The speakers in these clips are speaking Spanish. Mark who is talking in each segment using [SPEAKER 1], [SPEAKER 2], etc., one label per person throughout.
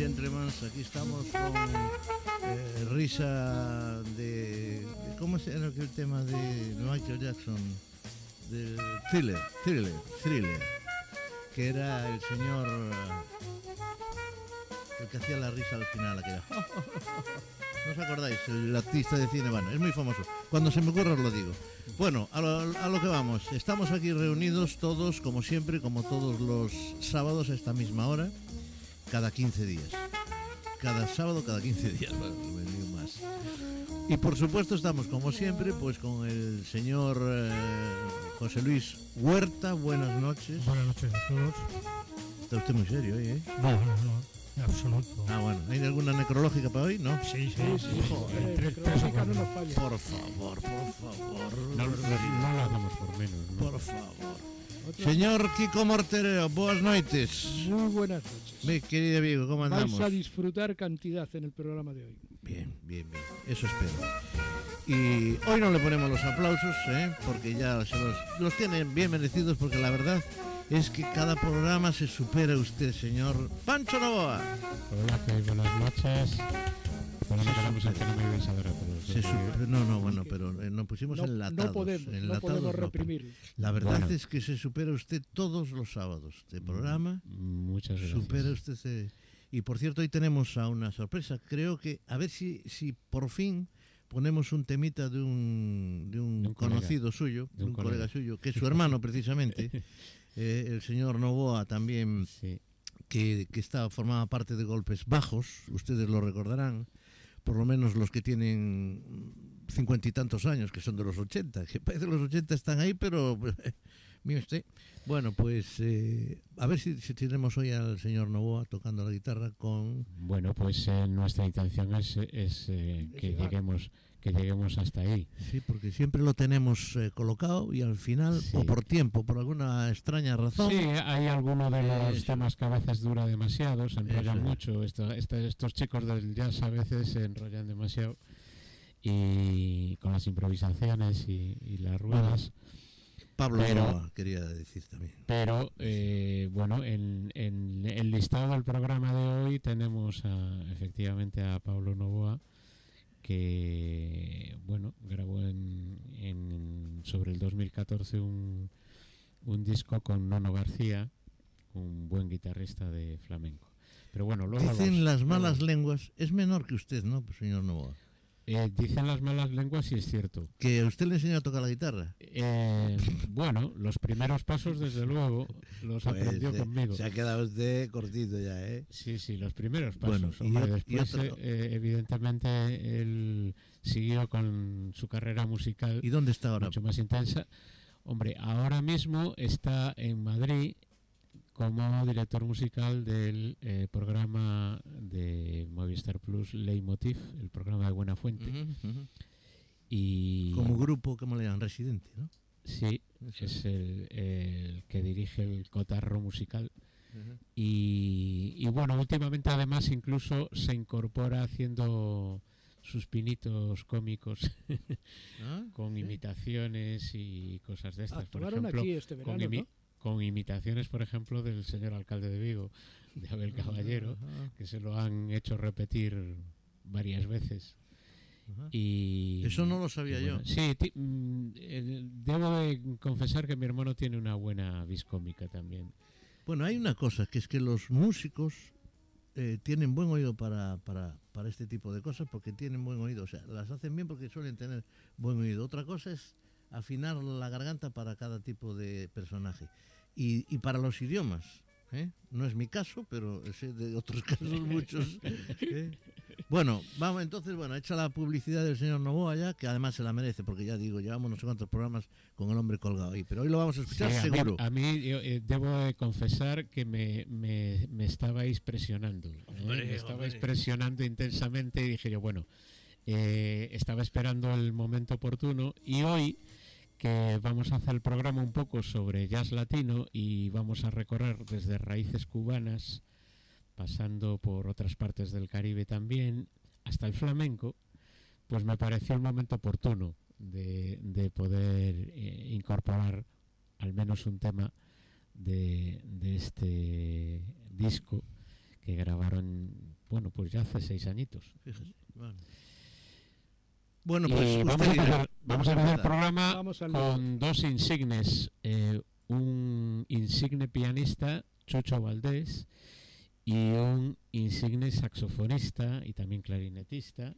[SPEAKER 1] gentlemen, aquí estamos con eh, risa de, de, ¿Cómo era aquel tema de Michael Jackson? De Thriller, Thriller, Thriller. Que era el señor. eh, El que hacía la risa al final, aquella. ¿No os acordáis? El artista de cine, bueno, es muy famoso. Cuando se me ocurra os lo digo. Bueno, a lo, a lo que vamos. Estamos aquí reunidos todos, como siempre, como todos los sábados a esta misma hora, cada 15 días. Cada sábado, cada 15 días, bueno, no más. Y por supuesto estamos, como siempre, pues con el señor eh, José Luis Huerta. Buenas noches.
[SPEAKER 2] Buenas noches a todos.
[SPEAKER 1] Está usted muy serio hoy, ¿eh?
[SPEAKER 2] No, no, no, en absoluto.
[SPEAKER 1] Ah, bueno. ¿Hay alguna necrológica para hoy? ¿No?
[SPEAKER 2] Sí, sí,
[SPEAKER 3] Sí, sí,
[SPEAKER 2] Joder, tres-
[SPEAKER 3] creo
[SPEAKER 2] tres o
[SPEAKER 3] que no
[SPEAKER 2] cuatro.
[SPEAKER 3] nos falla.
[SPEAKER 1] Por favor, por favor.
[SPEAKER 4] No, no, no lo hagamos por menos. ¿no?
[SPEAKER 1] Por favor. Señor Kiko Mortereo, boas noites.
[SPEAKER 3] Muy buenas noches.
[SPEAKER 1] Mi querido Vigo, ¿cómo andamos?
[SPEAKER 3] Vais a disfrutar cantidad en el programa de hoy.
[SPEAKER 1] Bien, bien, bien. Eso espero. Y hoy no le ponemos los aplausos, ¿eh? porque ya se los, los tienen bien merecidos, porque la verdad es que cada programa se supera usted, señor Pancho Novoa.
[SPEAKER 4] Hola, que buenas noches. No que no me ibais a ver a todos.
[SPEAKER 1] Se
[SPEAKER 4] ¿eh?
[SPEAKER 1] super- no, no, bueno, pero eh, nos pusimos
[SPEAKER 3] No,
[SPEAKER 1] enlatados.
[SPEAKER 3] no podemos, no
[SPEAKER 1] enlatados
[SPEAKER 3] podemos
[SPEAKER 1] no, pero
[SPEAKER 3] reprimir.
[SPEAKER 1] La verdad
[SPEAKER 4] Bueno.
[SPEAKER 1] es que se supera usted todos los sábados de programa.
[SPEAKER 4] Muchas gracias.
[SPEAKER 1] Supera usted ese- Y por cierto, hoy tenemos a una sorpresa. Creo que, a ver si, si por fin ponemos un temita de un, de un,
[SPEAKER 4] De un colega.
[SPEAKER 1] conocido suyo, de
[SPEAKER 4] De
[SPEAKER 1] un,
[SPEAKER 4] un
[SPEAKER 1] colega.
[SPEAKER 4] colega.
[SPEAKER 1] suyo, que es su hermano precisamente, eh, el señor Novoa también,
[SPEAKER 4] Sí,
[SPEAKER 1] que, que está, formaba parte de Golpes Bajos, ustedes lo recordarán, por lo menos los que tienen cincuenta y tantos años, que son de los 80, que parece que los 80 están ahí, pero mire usted. Bueno, pues eh, a ver si, si tenemos hoy al señor Novoa tocando la guitarra con...
[SPEAKER 4] bueno, pues eh, nuestra intención es, es eh, que lleguemos que lleguemos hasta ahí.
[SPEAKER 1] Sí, porque siempre lo tenemos eh, colocado y al final,
[SPEAKER 4] Sí.
[SPEAKER 1] o por tiempo, por alguna extraña razón,
[SPEAKER 4] Sí, hay algunos de los
[SPEAKER 1] Eso.
[SPEAKER 4] temas que a veces dura demasiado, se enrollan
[SPEAKER 1] Eso.
[SPEAKER 4] mucho. Esto- este- estos chicos del jazz a veces se enrollan demasiado y con las improvisaciones y, y las ruedas.
[SPEAKER 1] Pablo
[SPEAKER 4] pero-
[SPEAKER 1] quería decir también.
[SPEAKER 4] Pero eh, bueno, en, en el listado del programa de hoy tenemos a, efectivamente a Pablo Novoa que bueno grabó en, en- sobre el 2014 un, un disco con Nono García, un buen guitarrista de flamenco. Pero bueno, luego
[SPEAKER 1] Dicen las
[SPEAKER 4] luego-
[SPEAKER 1] malas lenguas, es menor que usted, ¿no, señor Novoa?
[SPEAKER 4] Eh, dicen las malas lenguas y es cierto.
[SPEAKER 1] Que usted le enseñó a tocar la guitarra.
[SPEAKER 4] Eh, bueno, los primeros pasos desde luego los aprendió
[SPEAKER 1] Pues, eh,
[SPEAKER 4] conmigo.
[SPEAKER 1] Se ha quedado usted cortito ya, ¿eh?
[SPEAKER 4] Sí, sí, los primeros
[SPEAKER 1] Bueno,
[SPEAKER 4] pasos.
[SPEAKER 1] y ot- y
[SPEAKER 4] después,
[SPEAKER 1] otro-
[SPEAKER 4] eh, evidentemente, él siguió con su carrera musical
[SPEAKER 1] ¿Y dónde está ahora?
[SPEAKER 4] mucho más intensa. Hombre, ahora mismo está en Madrid como director musical del eh, programa de Movistar Plus Leitmotiv, el programa de Buena Fuente. Y
[SPEAKER 1] Como grupo, ¿cómo le llaman? Residente, ¿no?
[SPEAKER 4] sí,
[SPEAKER 1] Eso
[SPEAKER 4] es el, el que dirige el cotarro musical. Y, y bueno, últimamente además incluso se incorpora haciendo sus pinitos cómicos
[SPEAKER 1] Ah,
[SPEAKER 4] con
[SPEAKER 1] ¿sí?
[SPEAKER 4] imitaciones y cosas de estas. Por ejemplo,
[SPEAKER 3] aquí este
[SPEAKER 4] con,
[SPEAKER 3] verano,
[SPEAKER 4] imi-
[SPEAKER 3] ¿no?
[SPEAKER 4] Con imitaciones, por ejemplo, del señor alcalde de Vigo, de Abel Caballero, que se lo han hecho repetir varias veces. Y,
[SPEAKER 1] Eso no lo sabía
[SPEAKER 4] bueno,
[SPEAKER 1] yo.
[SPEAKER 4] Sí, mm, eh, debo de confesar que mi hermano tiene una buena viscómica también.
[SPEAKER 1] Bueno, hay una cosa, que es que los músicos eh, tienen buen oído para, para, para este tipo de cosas porque tienen buen oído. O sea, las hacen bien porque suelen tener buen oído. Otra cosa es afinar la garganta para cada tipo de personaje. Y, y para los idiomas. ¿eh? No es mi caso, pero sé de otros casos muchos. ¿eh? Bueno, vamos entonces, bueno, hecha la publicidad del señor Novoa ya, que además se la merece, porque ya digo, llevamos no sé cuántos programas con el hombre colgado ahí, pero hoy lo vamos a escuchar
[SPEAKER 4] Sí, a mí-
[SPEAKER 1] seguro.
[SPEAKER 4] A mí, yo, eh, debo de confesar que me, me, me estabais presionando. ¿eh?
[SPEAKER 1] Hombre,
[SPEAKER 4] me estabais
[SPEAKER 1] hombre.
[SPEAKER 4] presionando intensamente y dije yo, bueno, eh, estaba esperando el momento oportuno y hoy que vamos a hacer el programa un poco sobre jazz latino y vamos a recorrer desde raíces cubanas, pasando por otras partes del Caribe también, hasta el flamenco, pues me pareció el momento oportuno de, de poder eh, incorporar al menos un tema de, de este disco que grabaron, bueno, pues ya hace seis añitos.
[SPEAKER 1] Bueno, pues
[SPEAKER 4] vamos, a empezar, vamos a empezar el programa
[SPEAKER 3] Vamos
[SPEAKER 4] con dos insignes, eh, un insigne pianista, Chucho Valdés, y un insigne saxofonista y también clarinetista,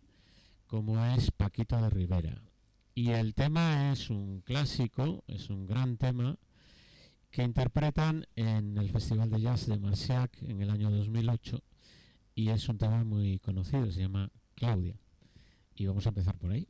[SPEAKER 4] como es Paquito de Rivera. Y el tema es un clásico, es un gran tema que interpretan en el Festival de Jazz de Marciac en el año 2008 y es un tema muy conocido, se llama Claudia. Y vamos a empezar por ahí.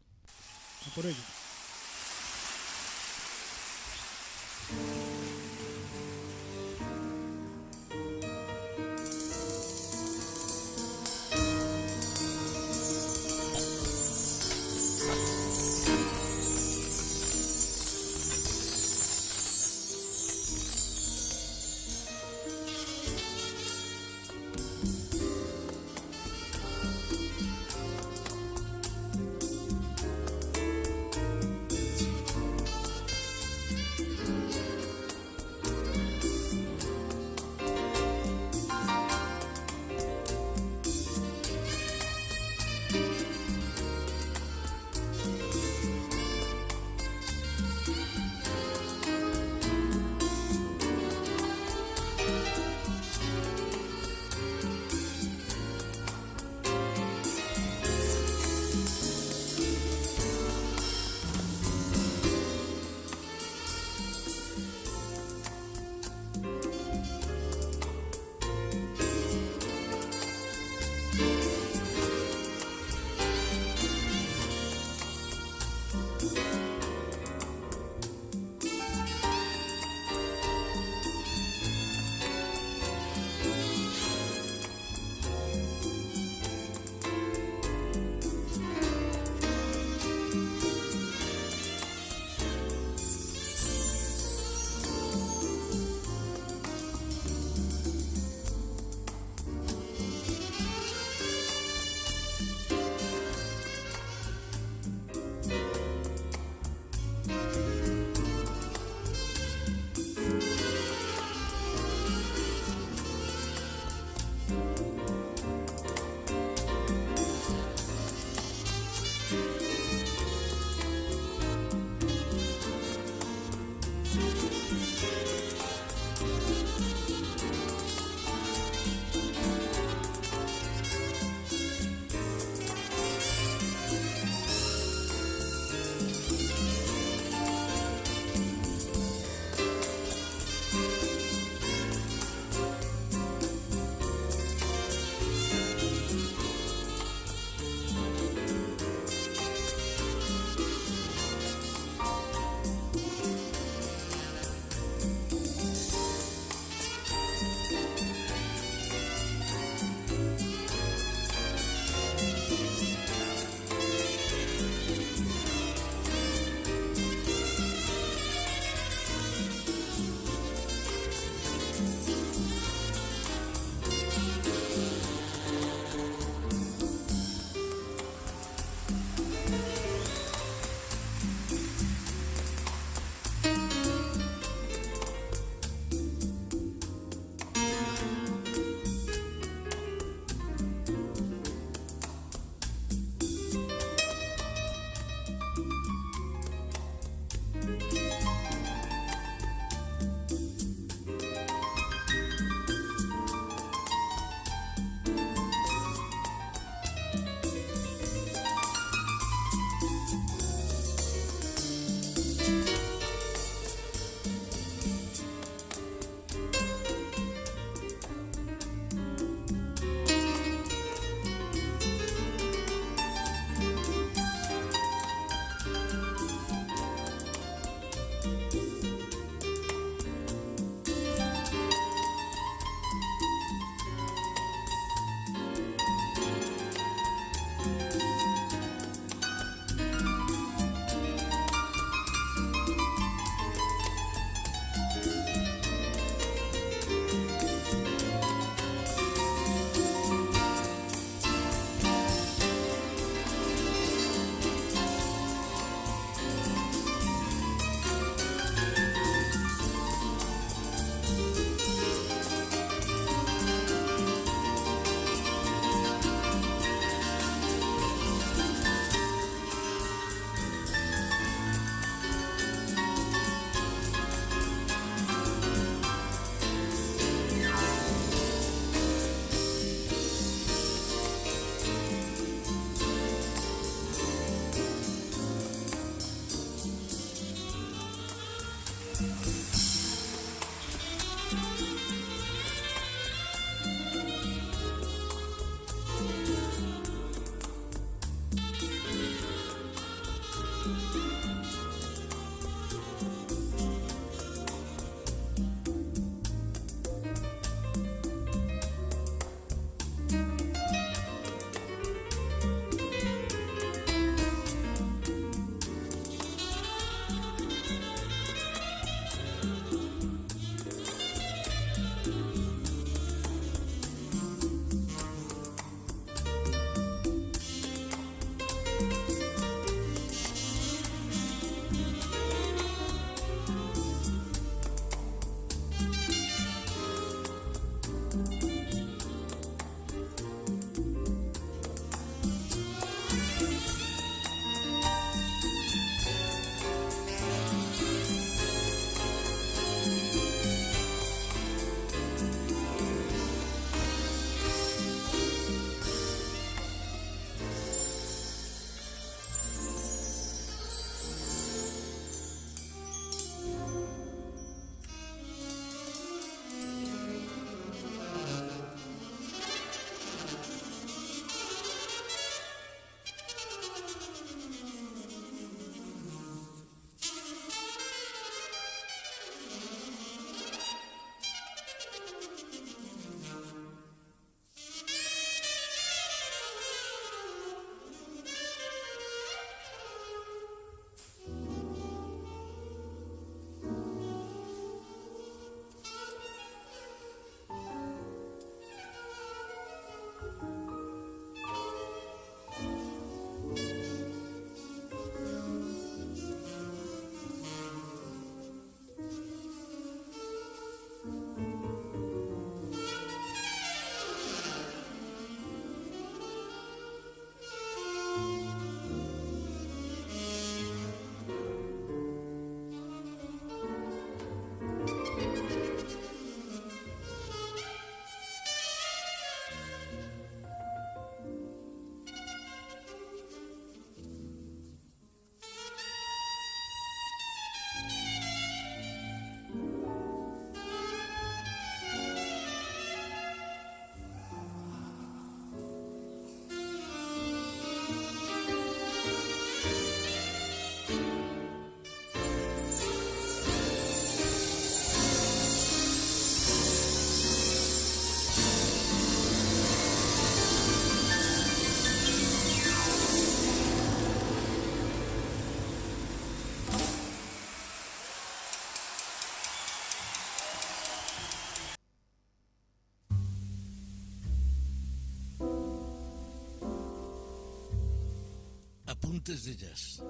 [SPEAKER 1] Apuntes de Jazz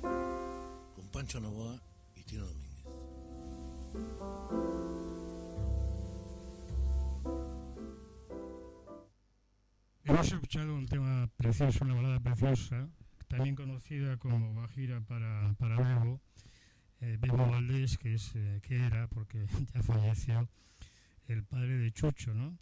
[SPEAKER 1] con Pancho Novoa y Tino Domínguez.
[SPEAKER 2] Hemos escuchado un tema precioso, una balada preciosa, también conocida como Bajira para, para Bebo, eh, Bebo Valdés, que, es, eh, que era, porque ya falleció, el padre de Chucho, ¿no?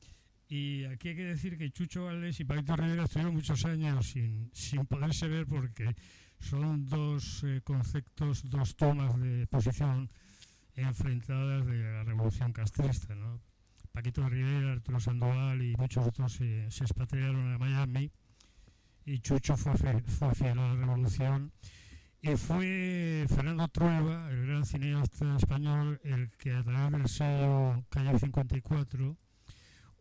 [SPEAKER 2] Y aquí hay que decir que Chucho Valdés y Paquito Rivera estuvieron muchos años sin, sin poderse ver porque son dos eh, conceptos, dos tomas de posición enfrentadas de la revolución castrista, ¿no? Paquito Rivera, Arturo Sandoval y muchos otros se, se expatriaron a Miami y Chucho fue, fue fiel a la revolución y fue Fernando Trueba, el gran cineasta español, el que a través del sello Calle 54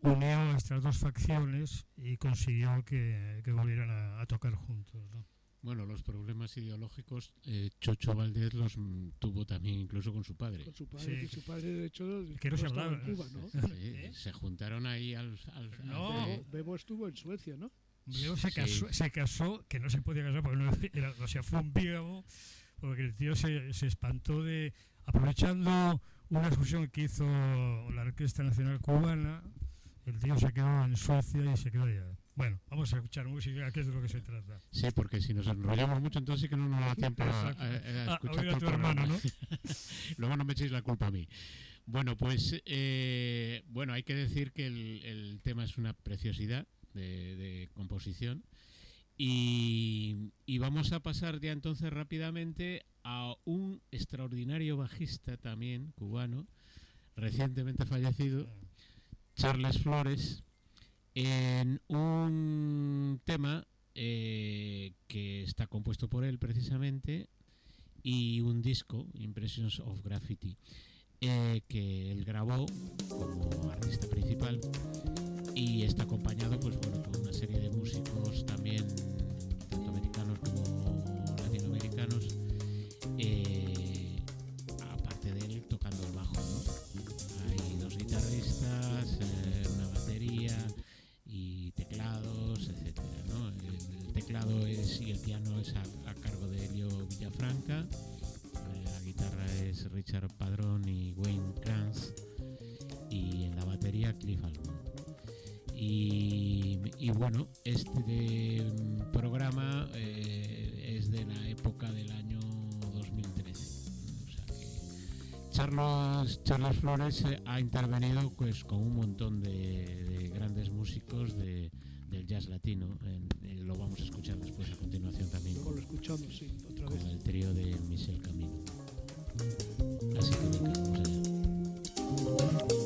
[SPEAKER 2] unió a estas dos facciones y consiguió que, que volvieran a, a tocar juntos. ¿no?
[SPEAKER 4] Bueno, los problemas ideológicos, eh, Chocho Valdés los mm, tuvo también incluso con su padre.
[SPEAKER 3] Con su padre,
[SPEAKER 2] Sí.
[SPEAKER 3] su padre de hecho
[SPEAKER 2] Que no se
[SPEAKER 3] estaba en
[SPEAKER 2] hablaba,
[SPEAKER 3] Cuba, ¿no?
[SPEAKER 4] Eh, Se juntaron ahí al... al- al-
[SPEAKER 2] No.
[SPEAKER 3] Bebo, Bebo estuvo en Suecia, ¿no?
[SPEAKER 2] Luego se
[SPEAKER 4] Sí.
[SPEAKER 2] casó, se casó, que no se podía casar porque no era, o sea, fue un bígamo, porque el tío se, se espantó de, aprovechando una excursión que hizo la Orquesta Nacional Cubana, el tío se quedó en Suecia y se quedó allá. Bueno, vamos a escuchar música, que es de lo que se trata.
[SPEAKER 4] Sí, porque si nos enrollamos mucho, entonces sí que no nos da tiempo a, a- a
[SPEAKER 2] Ah,
[SPEAKER 4] escuchar
[SPEAKER 2] oír a tu hermano, ¿no?
[SPEAKER 4] Luego no me echéis la culpa a mí. Bueno, pues eh, bueno, hay que decir que el, el tema es una preciosidad de, de composición. Y, y vamos a pasar ya entonces rápidamente a un extraordinario bajista también cubano, recientemente fallecido, Charles Flores, en un tema eh, que está compuesto por él precisamente y un disco, Impressions of Graffiti, eh, que él grabó como artista principal y está acompañado pues bueno por una serie de músicos también y el piano es a, cargo de Elio Villafranca eh, la guitarra es Richard Padrón y Wayne Kranz y en la batería Cliff Almond y, bueno, este mm, programa eh, es de la época del año 2013. O Charles, Charles Flores eh, ha intervenido pues con un montón de grandes músicos de- del jazz latino. En- eh, lo vamos a escuchar después a continuación también
[SPEAKER 3] Luego lo escuchamos, sí, otra
[SPEAKER 4] con
[SPEAKER 3] vez.
[SPEAKER 4] el trío de Michel Camino. Así que venga, vamos allá.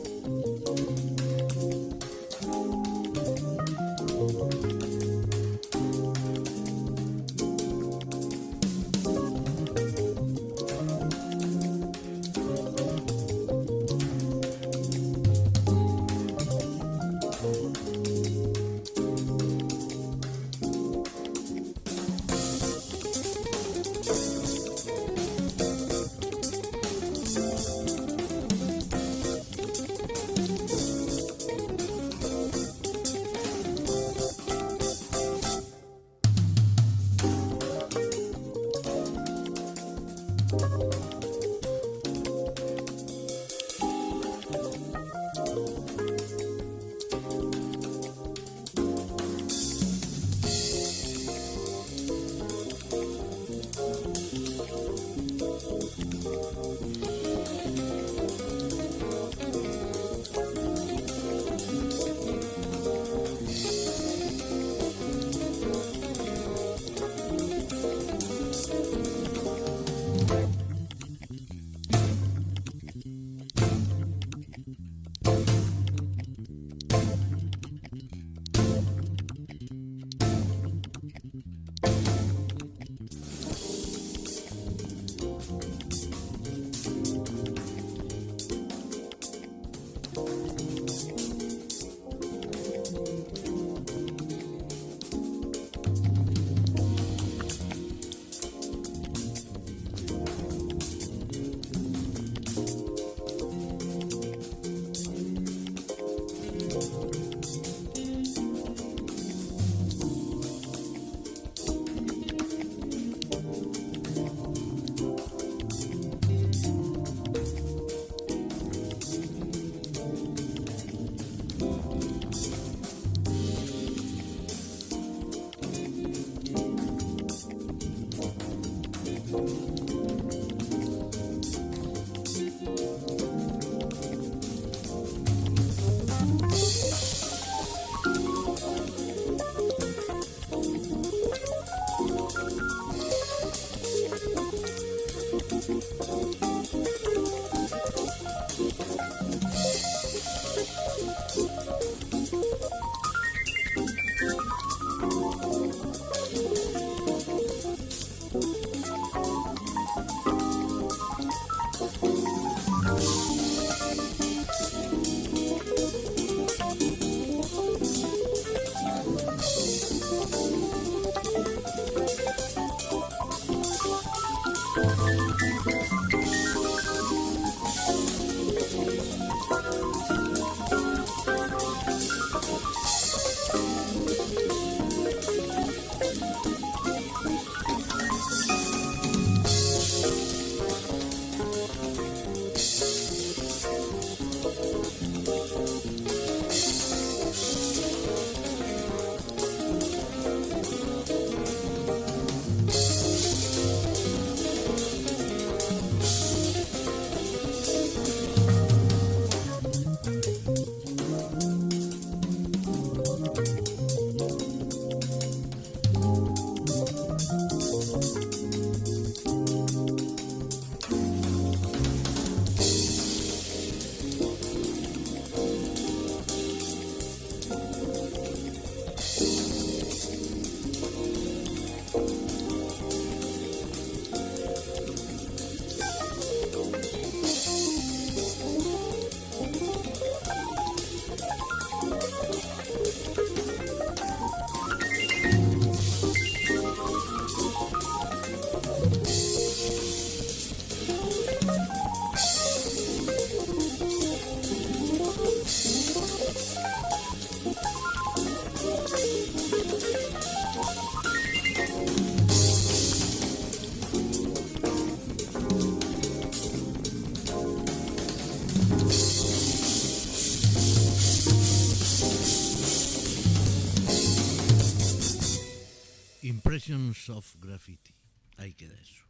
[SPEAKER 1] Of Graffiti. Ahí queda eso.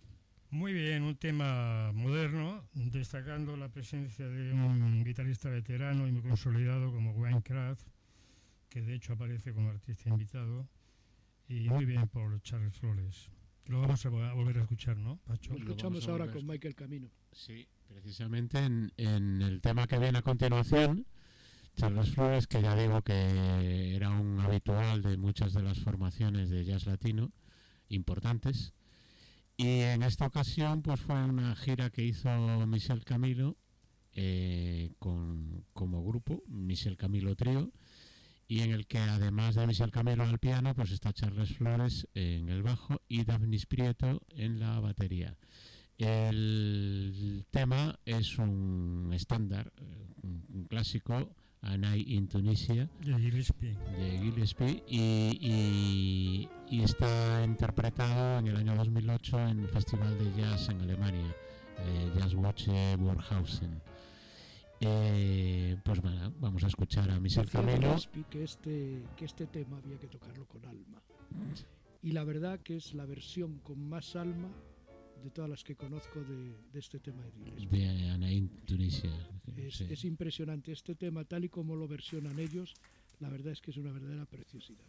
[SPEAKER 2] Muy bien, un tema moderno, destacando la presencia de un guitarrista veterano y muy consolidado como Wayne Kraft, que de hecho aparece como artista invitado, y muy bien por Charles Flores. Lo vamos a vo- a volver a escuchar, ¿no, Pacho?
[SPEAKER 3] Lo escuchamos ahora con Michael Camino.
[SPEAKER 4] Sí, precisamente en, en el tema que viene a continuación, Charles Flores, que ya digo que era un habitual de muchas de las formaciones de jazz latino importantes. Y en esta ocasión pues fue una gira que hizo Michel Camilo eh, con, como grupo, Michel Camilo Trío, y en el que además de Michel Camilo al piano, pues está Charles Flores en el bajo y Daphnis Prieto en la batería. El tema es un estándar, eh, un, un clásico, A Night in Tunisia,
[SPEAKER 2] De Gillespie.
[SPEAKER 4] de Gillespie, y, y- y está interpretado en el año 2008 en el Festival de Jazz en Alemania, eh, Jazzwoche Burghausen. Eh, pues bueno, vamos a escuchar a Michel.
[SPEAKER 3] Gillespie que este, que este tema había que tocarlo con alma. Y la verdad que es la versión con más alma de todas las que conozco de, de este tema de
[SPEAKER 4] de A Night in Tunisia.
[SPEAKER 3] Es,
[SPEAKER 4] sí.
[SPEAKER 3] es impresionante este tema, tal y como lo versionan ellos, la verdad es que es una verdadera preciosidad.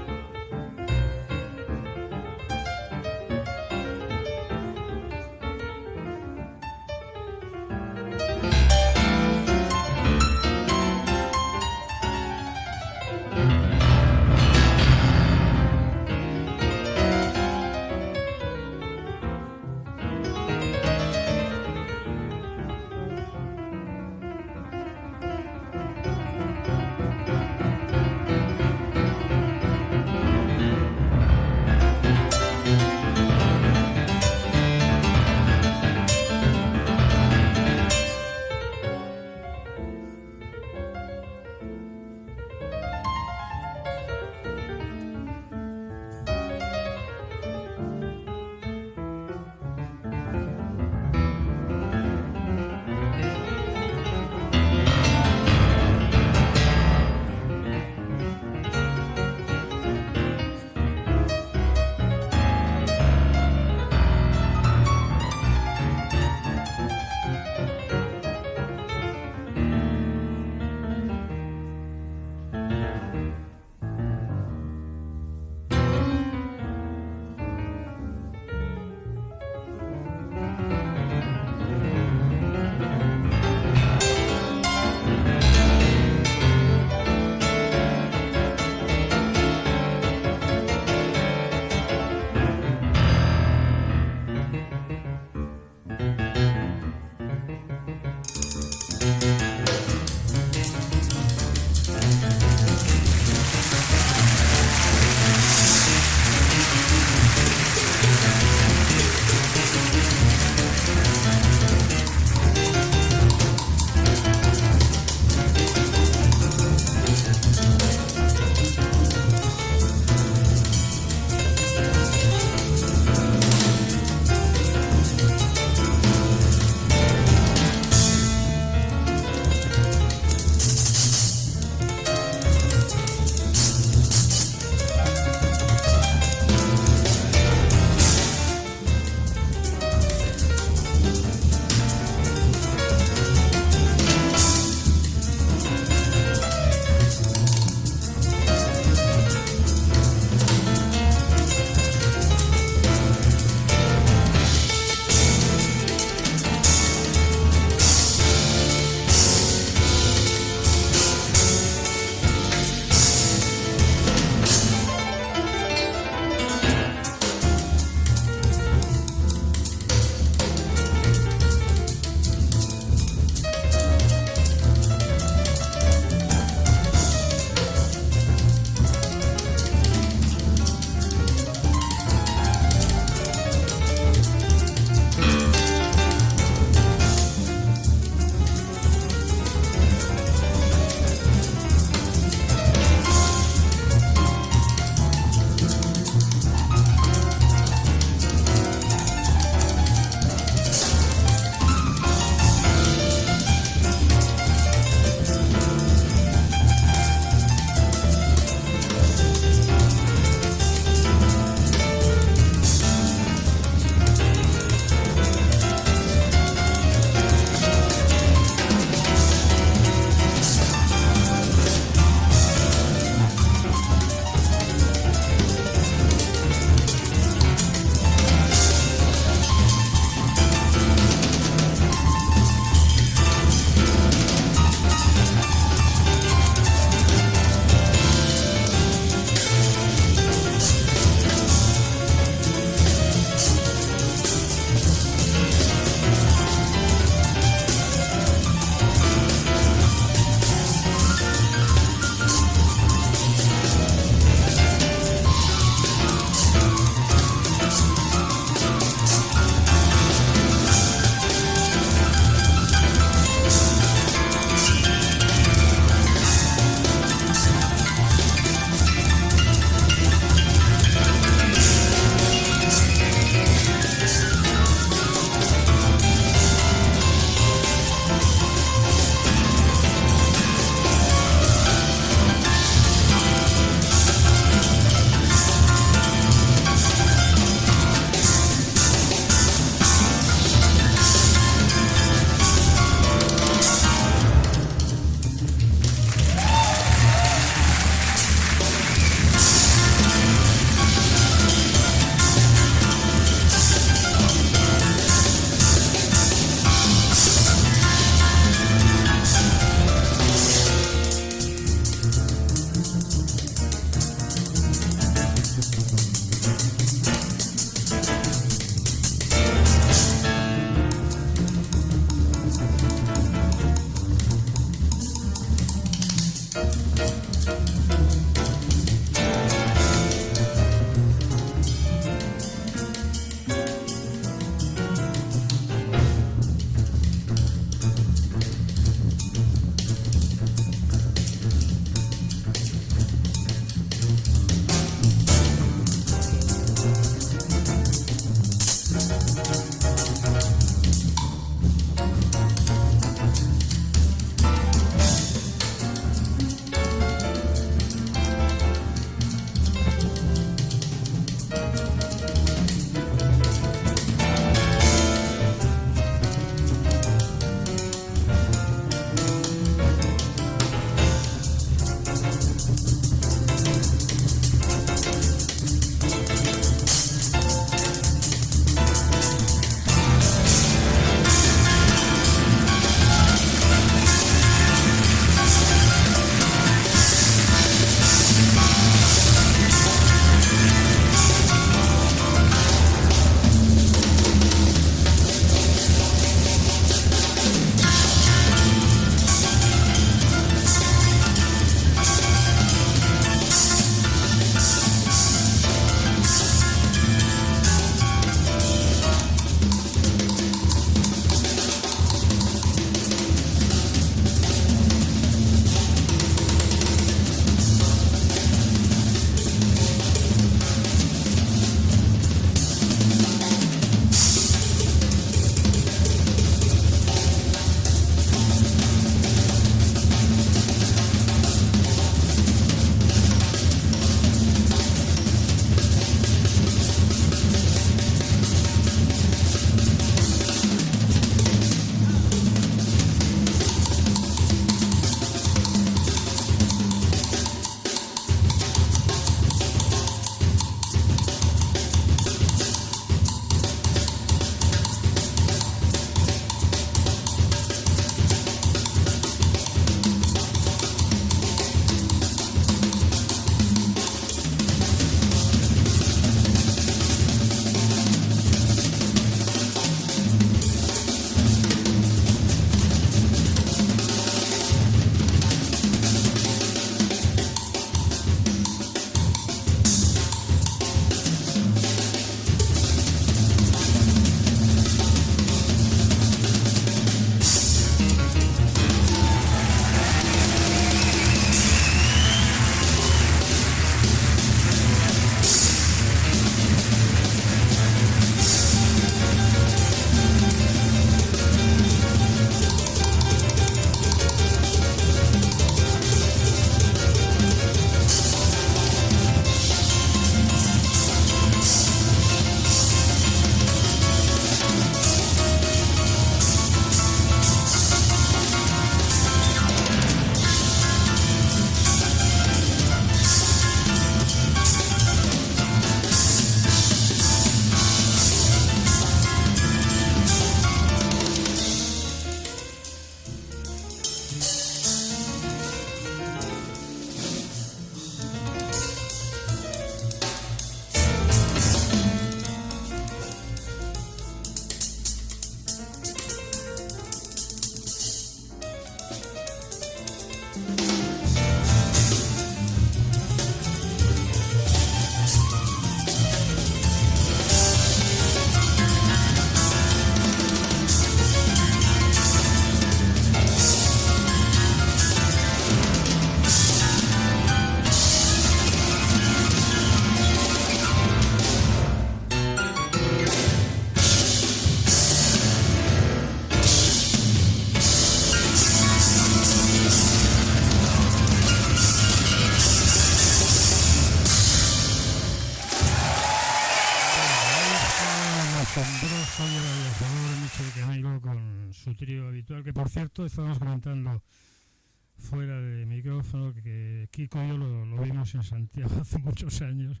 [SPEAKER 2] En Santiago hace muchos años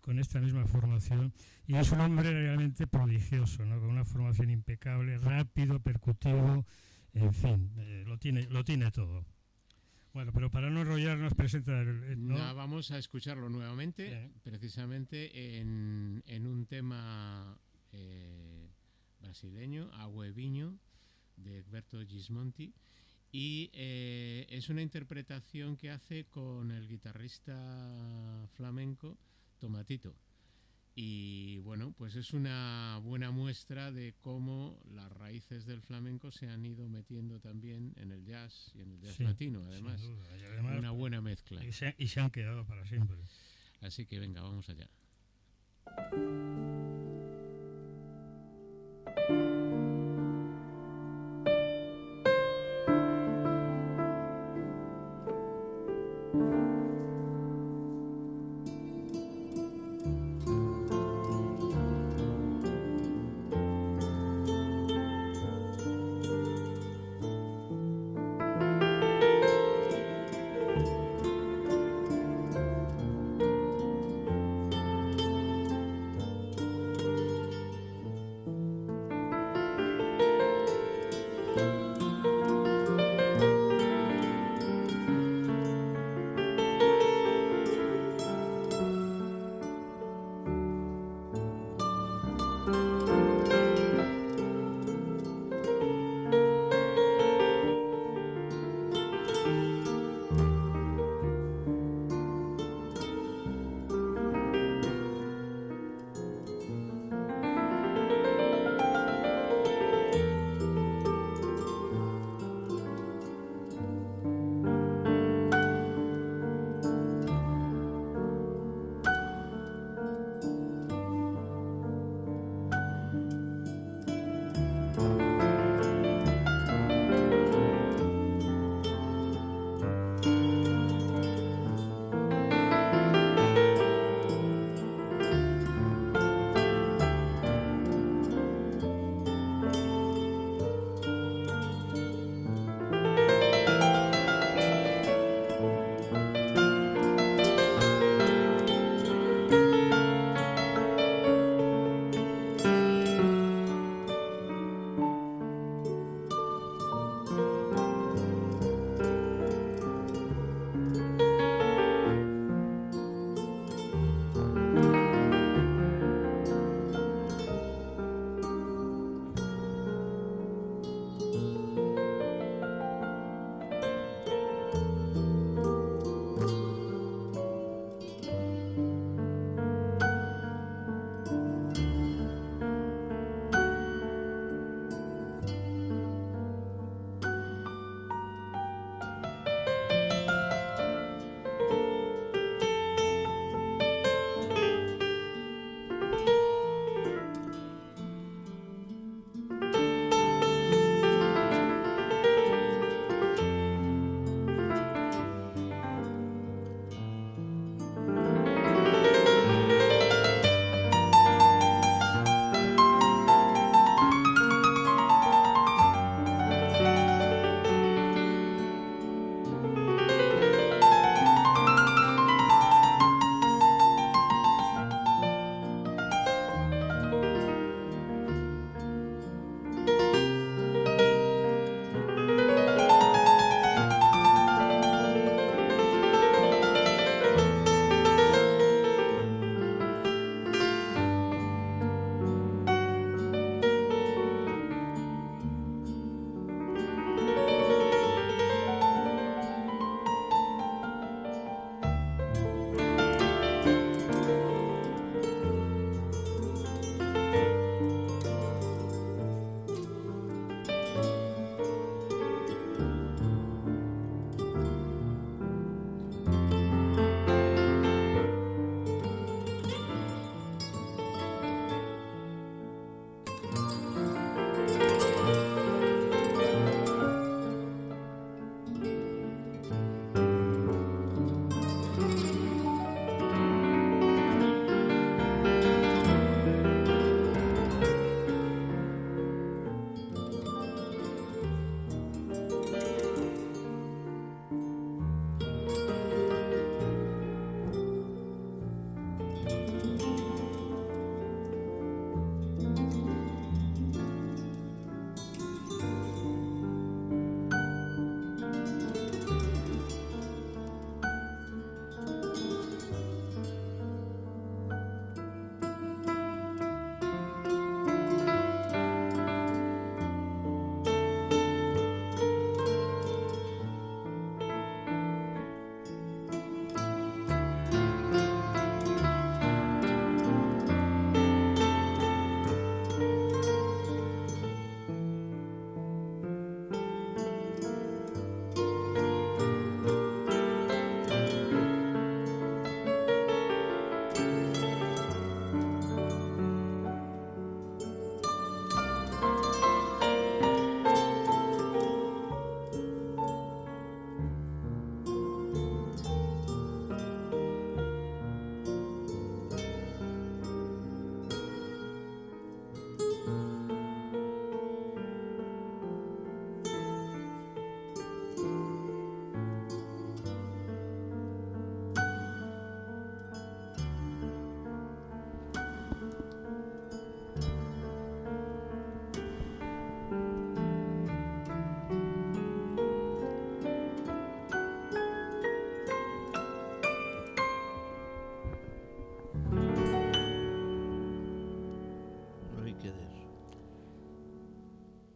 [SPEAKER 2] con esta misma formación y es un hombre realmente prodigioso, ¿no? con una formación impecable, rápido, percutivo, en fin, eh, lo, tiene, lo tiene todo. Bueno, pero para no enrollarnos, presenta el... ¿no?
[SPEAKER 4] Nah, vamos a escucharlo nuevamente, precisamente en, en un tema eh, brasileño, Agüeviño, de Egberto Gismonti, y eh, es una interpretación que hace con el guitarrista flamenco Tomatito. Y bueno, pues es una buena muestra de cómo las raíces del flamenco se han ido metiendo también en el jazz y en el jazz
[SPEAKER 2] Sí,
[SPEAKER 4] latino, además. Una buena mezcla.
[SPEAKER 2] y se, y se han quedado para siempre.
[SPEAKER 4] Así que venga, vamos allá.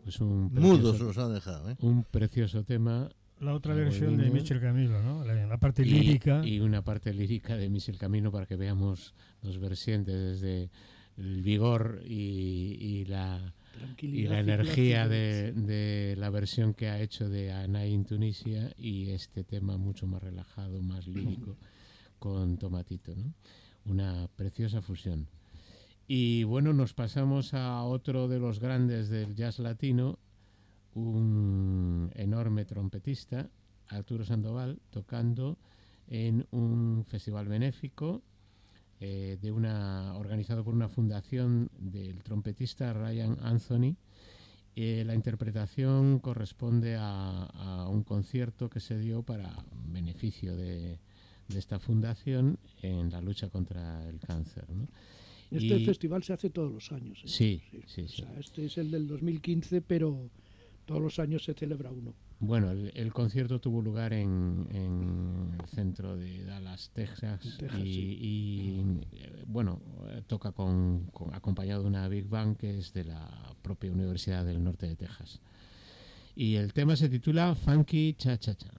[SPEAKER 4] Es un
[SPEAKER 1] Mudos
[SPEAKER 4] precioso,
[SPEAKER 1] los han dejado, ¿eh?
[SPEAKER 4] un precioso tema
[SPEAKER 2] La otra versión de. Michel Camilo, ¿no? La, la parte
[SPEAKER 4] y,
[SPEAKER 2] lírica.
[SPEAKER 4] y una parte lírica de Michel Camino para que veamos los vertientes desde el vigor y, y la, y la energía de, de la versión que ha hecho de Anay en Tunisia y este tema mucho más relajado, más lírico con Tomatito, ¿no? Una preciosa fusión. Y bueno, nos pasamos a otro de los grandes del jazz latino, un enorme trompetista, Arturo Sandoval, tocando en un festival benéfico eh, de una organizado por una fundación del trompetista Ryan Anthony. Eh, la interpretación corresponde a, un concierto que se dio para beneficio de, esta fundación en la lucha contra el cáncer.
[SPEAKER 3] Este
[SPEAKER 4] Y-
[SPEAKER 3] festival se hace todos los años. ¿eh?
[SPEAKER 4] Sí, sí,
[SPEAKER 3] O
[SPEAKER 4] sí.
[SPEAKER 3] sea, este es el del 2015, pero todos los años se celebra uno.
[SPEAKER 4] Bueno, el, el concierto tuvo lugar en, en el centro de Dallas, Texas, y, eh, bueno, eh, toca con, con- acompañado de una Big Band que es de la propia Universidad del Norte de Texas. Y el tema se titula Funky Cha Cha. Cha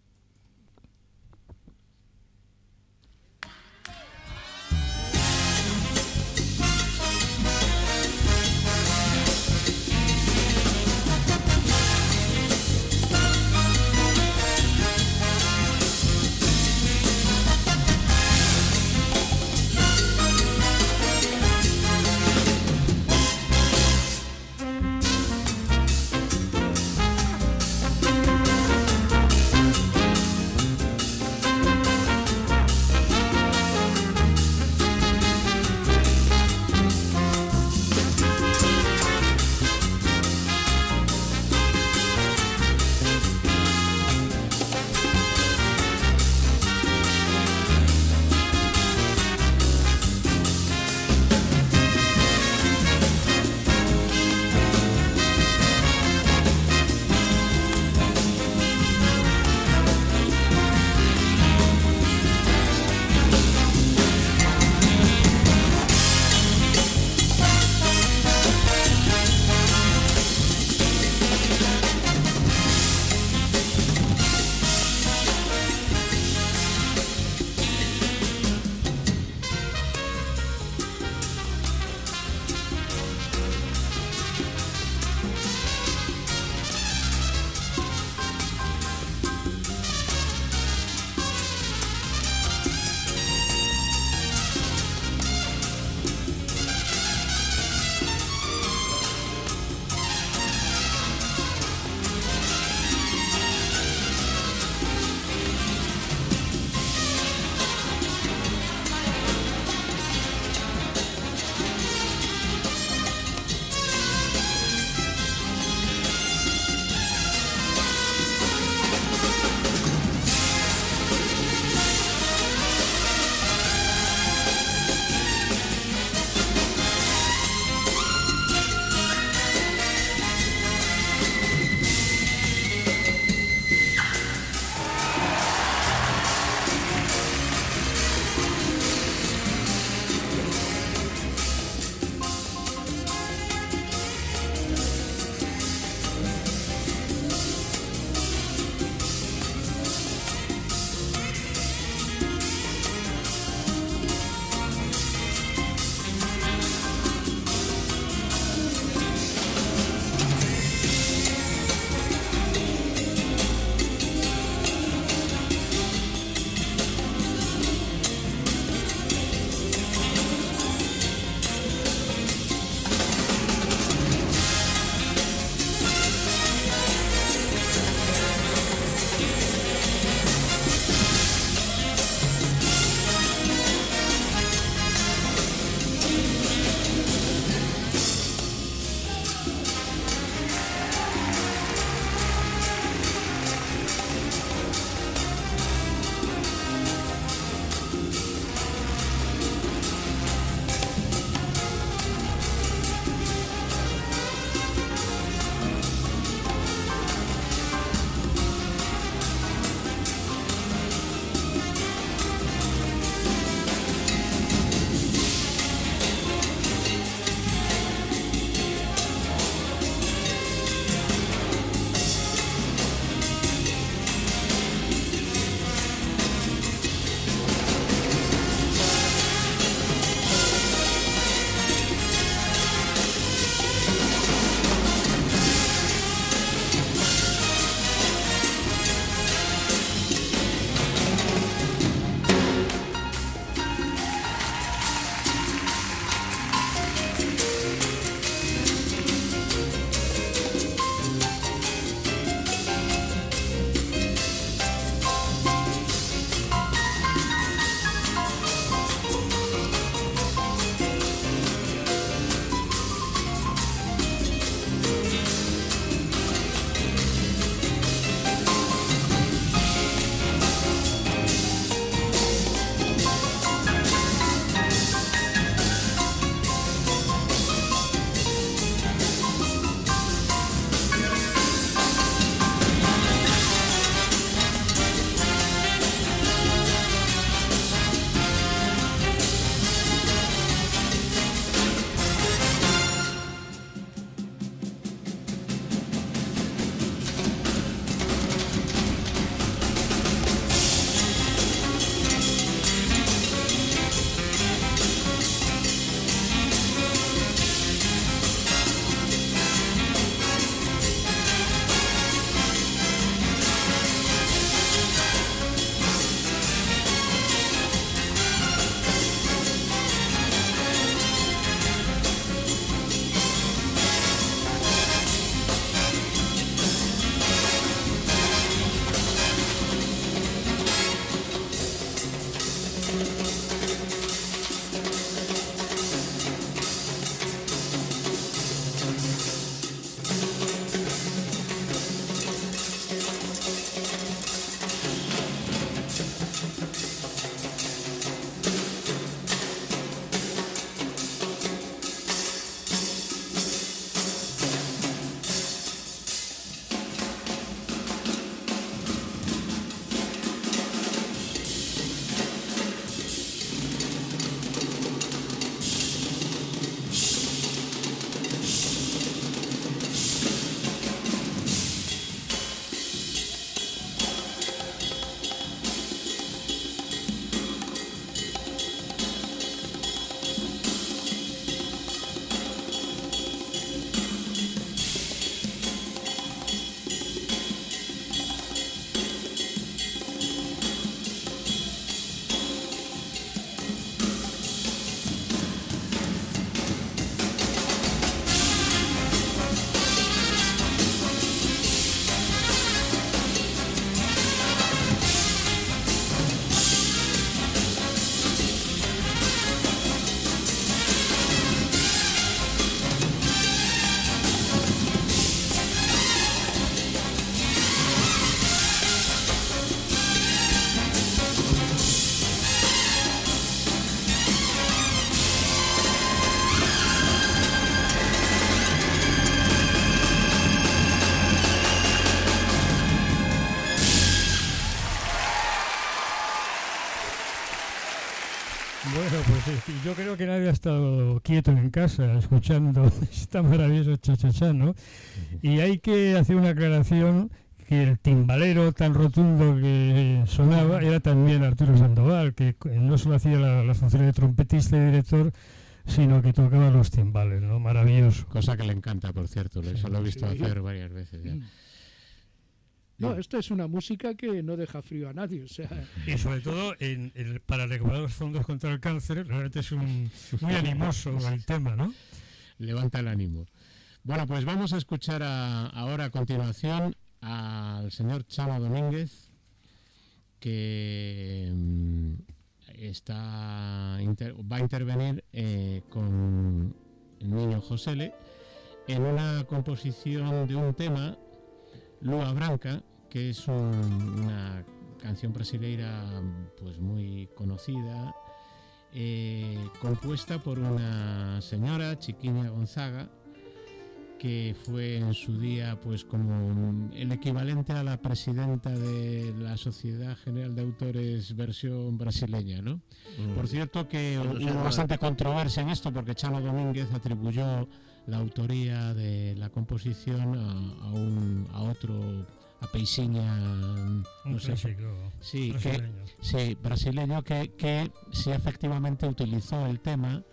[SPEAKER 2] yo creo que nadie ha estado quieto en casa escuchando esta maravillosa chachachá, ¿no? Y hay que hacer una aclaración que el timbalero tan rotundo que sonaba era también Arturo Sandoval, que no solo hacía la, la función de trompetista y director, sino que tocaba los timbales, ¿no? Maravilloso.
[SPEAKER 4] Cosa que le encanta, por cierto, eso lo he visto hacer varias veces ya.
[SPEAKER 3] No, esto es una música que no deja frío a nadie, o sea...
[SPEAKER 2] Y sobre todo en, en, para recaudar los fondos contra el cáncer, realmente es un, muy animoso el tema, ¿no?
[SPEAKER 4] Levanta el ánimo. Bueno, pues vamos a escuchar a, ahora a continuación al señor Chama Domínguez, que mm, está va a intervenir eh, con el niño Josele en una composición de un tema, Lua Branca, que es una canción brasileira pues muy conocida, eh, compuesta por una señora, Chiquiña Gonzaga, que fue en su día pues como el equivalente a la presidenta de la Sociedad General de Autores versión brasileña, ¿no? Mm. Por cierto que hubo bastante controversia en esto porque Chano Domínguez atribuyó la autoría de la composición a, un, a otro a Peisiña
[SPEAKER 2] no sé,
[SPEAKER 4] sí, brasileño. Que, sí, brasileño que, que sí efectivamente utilizó el tema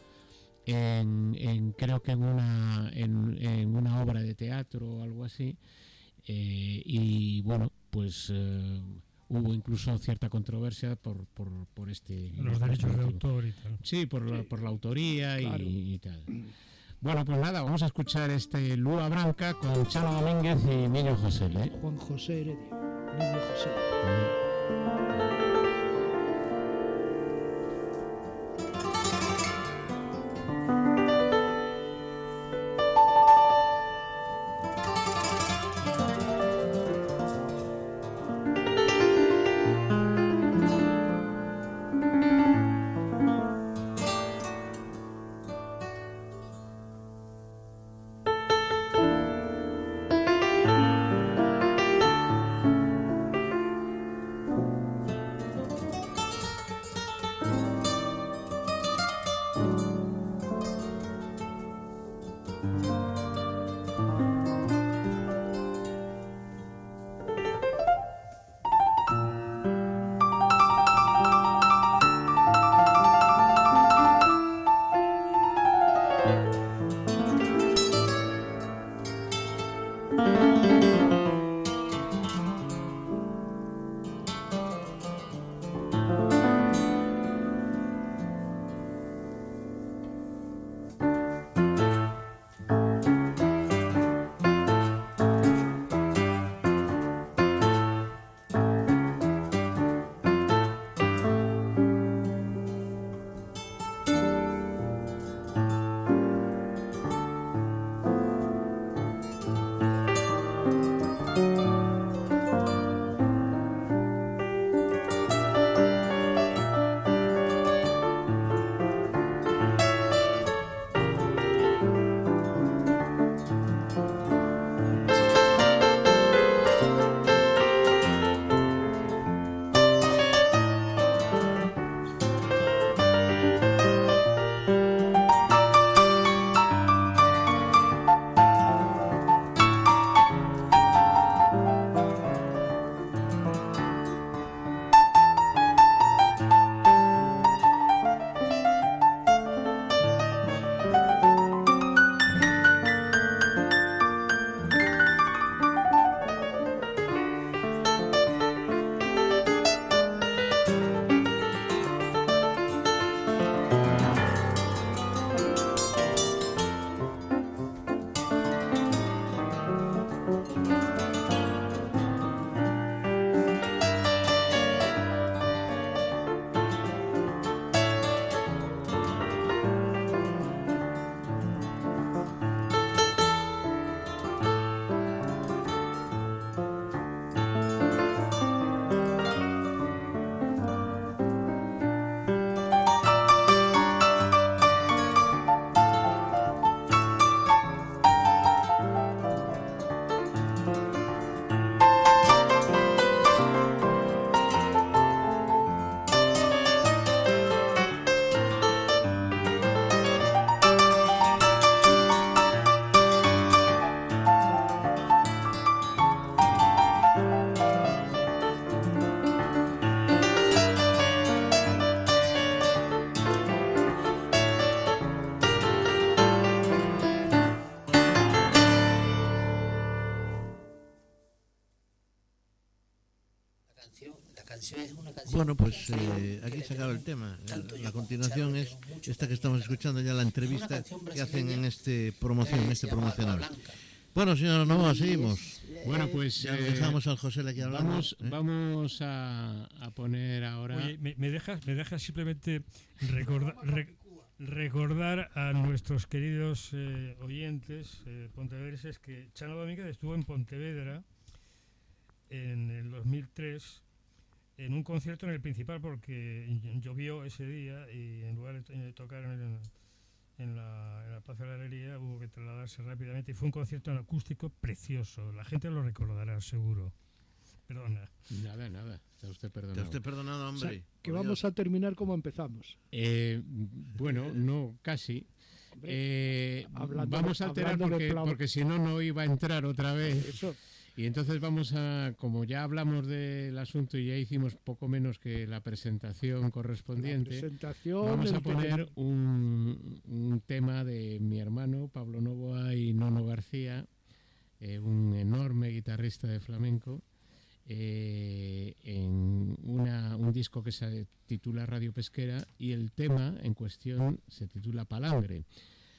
[SPEAKER 4] en, creo que en una, en, una obra de teatro o algo así. Eh, y bueno, pues eh, hubo incluso cierta controversia por, por, por este...
[SPEAKER 2] Los derechos de autor y tal.
[SPEAKER 4] Sí, por, La, por la autoría y, tal. Bueno, pues nada, vamos a escuchar este Lua Branca con Chano Domínguez y Niño José. ¿eh?
[SPEAKER 3] Juan José Heredia. Niño José.
[SPEAKER 1] Bueno, pues eh, aquí se acaba el tema. La continuación es esta que estamos escuchando ya la entrevista que hacen en este promoción, en
[SPEAKER 5] Eh,
[SPEAKER 1] este promocional. Bueno, señora Novoa, seguimos.
[SPEAKER 4] Bueno,
[SPEAKER 5] eh,
[SPEAKER 4] pues
[SPEAKER 1] Ya
[SPEAKER 4] eh,
[SPEAKER 1] dejamos al José aquí hablando.
[SPEAKER 4] vamos,
[SPEAKER 1] ¿eh?
[SPEAKER 4] vamos a, a poner ahora.
[SPEAKER 2] Oye, me, me dejas, me dejas simplemente recorda- re- recordar a nuestros queridos eh, oyentes eh, pontevedreses que Chano Dominguez estuvo en Pontevedra en el 2003 en un concierto en el principal porque llovió ese día y en lugar de to- tocar en, el- en la, en la Plaza de la Alegría hubo que trasladarse rápidamente y fue un concierto en acústico precioso. La gente lo recordará seguro. Perdona.
[SPEAKER 4] Nada, nada. Está usted
[SPEAKER 1] Te
[SPEAKER 4] perdonado.
[SPEAKER 1] usted perdonado,
[SPEAKER 3] O sea,
[SPEAKER 1] hombre.
[SPEAKER 3] que
[SPEAKER 1] por
[SPEAKER 3] vamos
[SPEAKER 1] Dios.
[SPEAKER 3] a terminar como empezamos.
[SPEAKER 4] Eh, bueno, no, casi.
[SPEAKER 3] Hombre,
[SPEAKER 4] Eh,
[SPEAKER 3] Hablando
[SPEAKER 4] vamos a alterar porque, porque si no, no iba a entrar otra vez.
[SPEAKER 3] eso,
[SPEAKER 4] Y entonces vamos a, como ya hablamos del asunto y ya hicimos poco menos que la presentación
[SPEAKER 3] la
[SPEAKER 4] correspondiente,
[SPEAKER 3] presentación.
[SPEAKER 4] vamos a poner un, un tema de mi hermano Pablo Novoa y Nono García, eh, un enorme guitarrista de flamenco, eh, en una- un disco que se titula Radio Pesquera y el tema en cuestión se titula Palangre.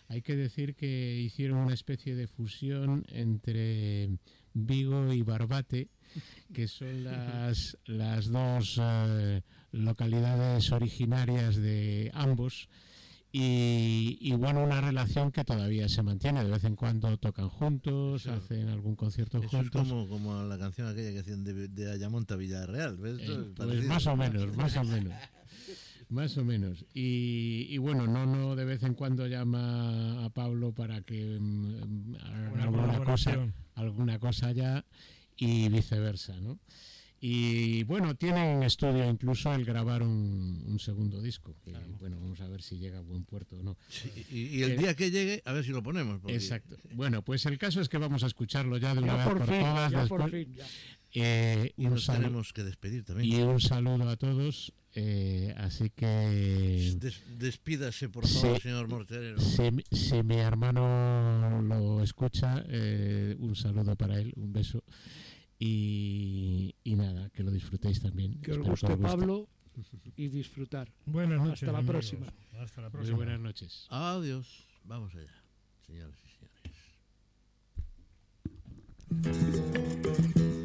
[SPEAKER 4] Hay que decir que hicieron una especie de fusión entre Vigo y Barbate, que son las, las dos eh, localidades originarias de ambos. Y, y, bueno, una relación que todavía se mantiene. De vez en cuando tocan juntos,
[SPEAKER 1] Claro.
[SPEAKER 4] hacen algún concierto
[SPEAKER 1] Eso es
[SPEAKER 4] juntos.
[SPEAKER 1] como, como la canción aquella que hacían de, de Ayamonte a Villarreal. ¿ves?
[SPEAKER 4] Eh, pues más o menos, más o menos. Más o menos. Y, y bueno, no, no de vez en cuando llama a Pablo para que mm, hagan
[SPEAKER 2] Una
[SPEAKER 4] alguna cosa, alguna cosa ya y viceversa, ¿no? Y bueno, tienen en estudio incluso el grabar un, un segundo disco. Que, Bueno, vamos a ver si llega a buen puerto o no.
[SPEAKER 1] Sí, y, y el
[SPEAKER 4] Eh,
[SPEAKER 1] día que llegue, a ver si lo ponemos. porque-
[SPEAKER 4] Exacto. Bueno, pues el caso es que vamos a escucharlo ya de una
[SPEAKER 3] Ya
[SPEAKER 4] vez
[SPEAKER 3] por
[SPEAKER 4] por
[SPEAKER 3] fin,
[SPEAKER 4] todas.
[SPEAKER 3] ya por fin. ya.
[SPEAKER 4] Eh,
[SPEAKER 1] Y
[SPEAKER 4] un
[SPEAKER 1] nos
[SPEAKER 4] salu-
[SPEAKER 1] tenemos que despedir también.
[SPEAKER 4] y un saludo a todos. eh, así que
[SPEAKER 1] Des- despídase, por favor,
[SPEAKER 4] Sí.
[SPEAKER 1] señor Morterero.
[SPEAKER 4] si, mi- si mi hermano lo escucha, eh, un saludo para él, un beso. Y, y nada, que lo disfrutéis también.
[SPEAKER 3] Que os guste
[SPEAKER 4] os guste.
[SPEAKER 3] Pablo y disfrutar.
[SPEAKER 2] Buenas noches.
[SPEAKER 3] Hasta la
[SPEAKER 2] amigos.
[SPEAKER 3] próxima.
[SPEAKER 2] Hasta la
[SPEAKER 4] Muy
[SPEAKER 2] próxima.
[SPEAKER 4] buenas noches.
[SPEAKER 1] Adiós. Vamos allá, señoras y señores.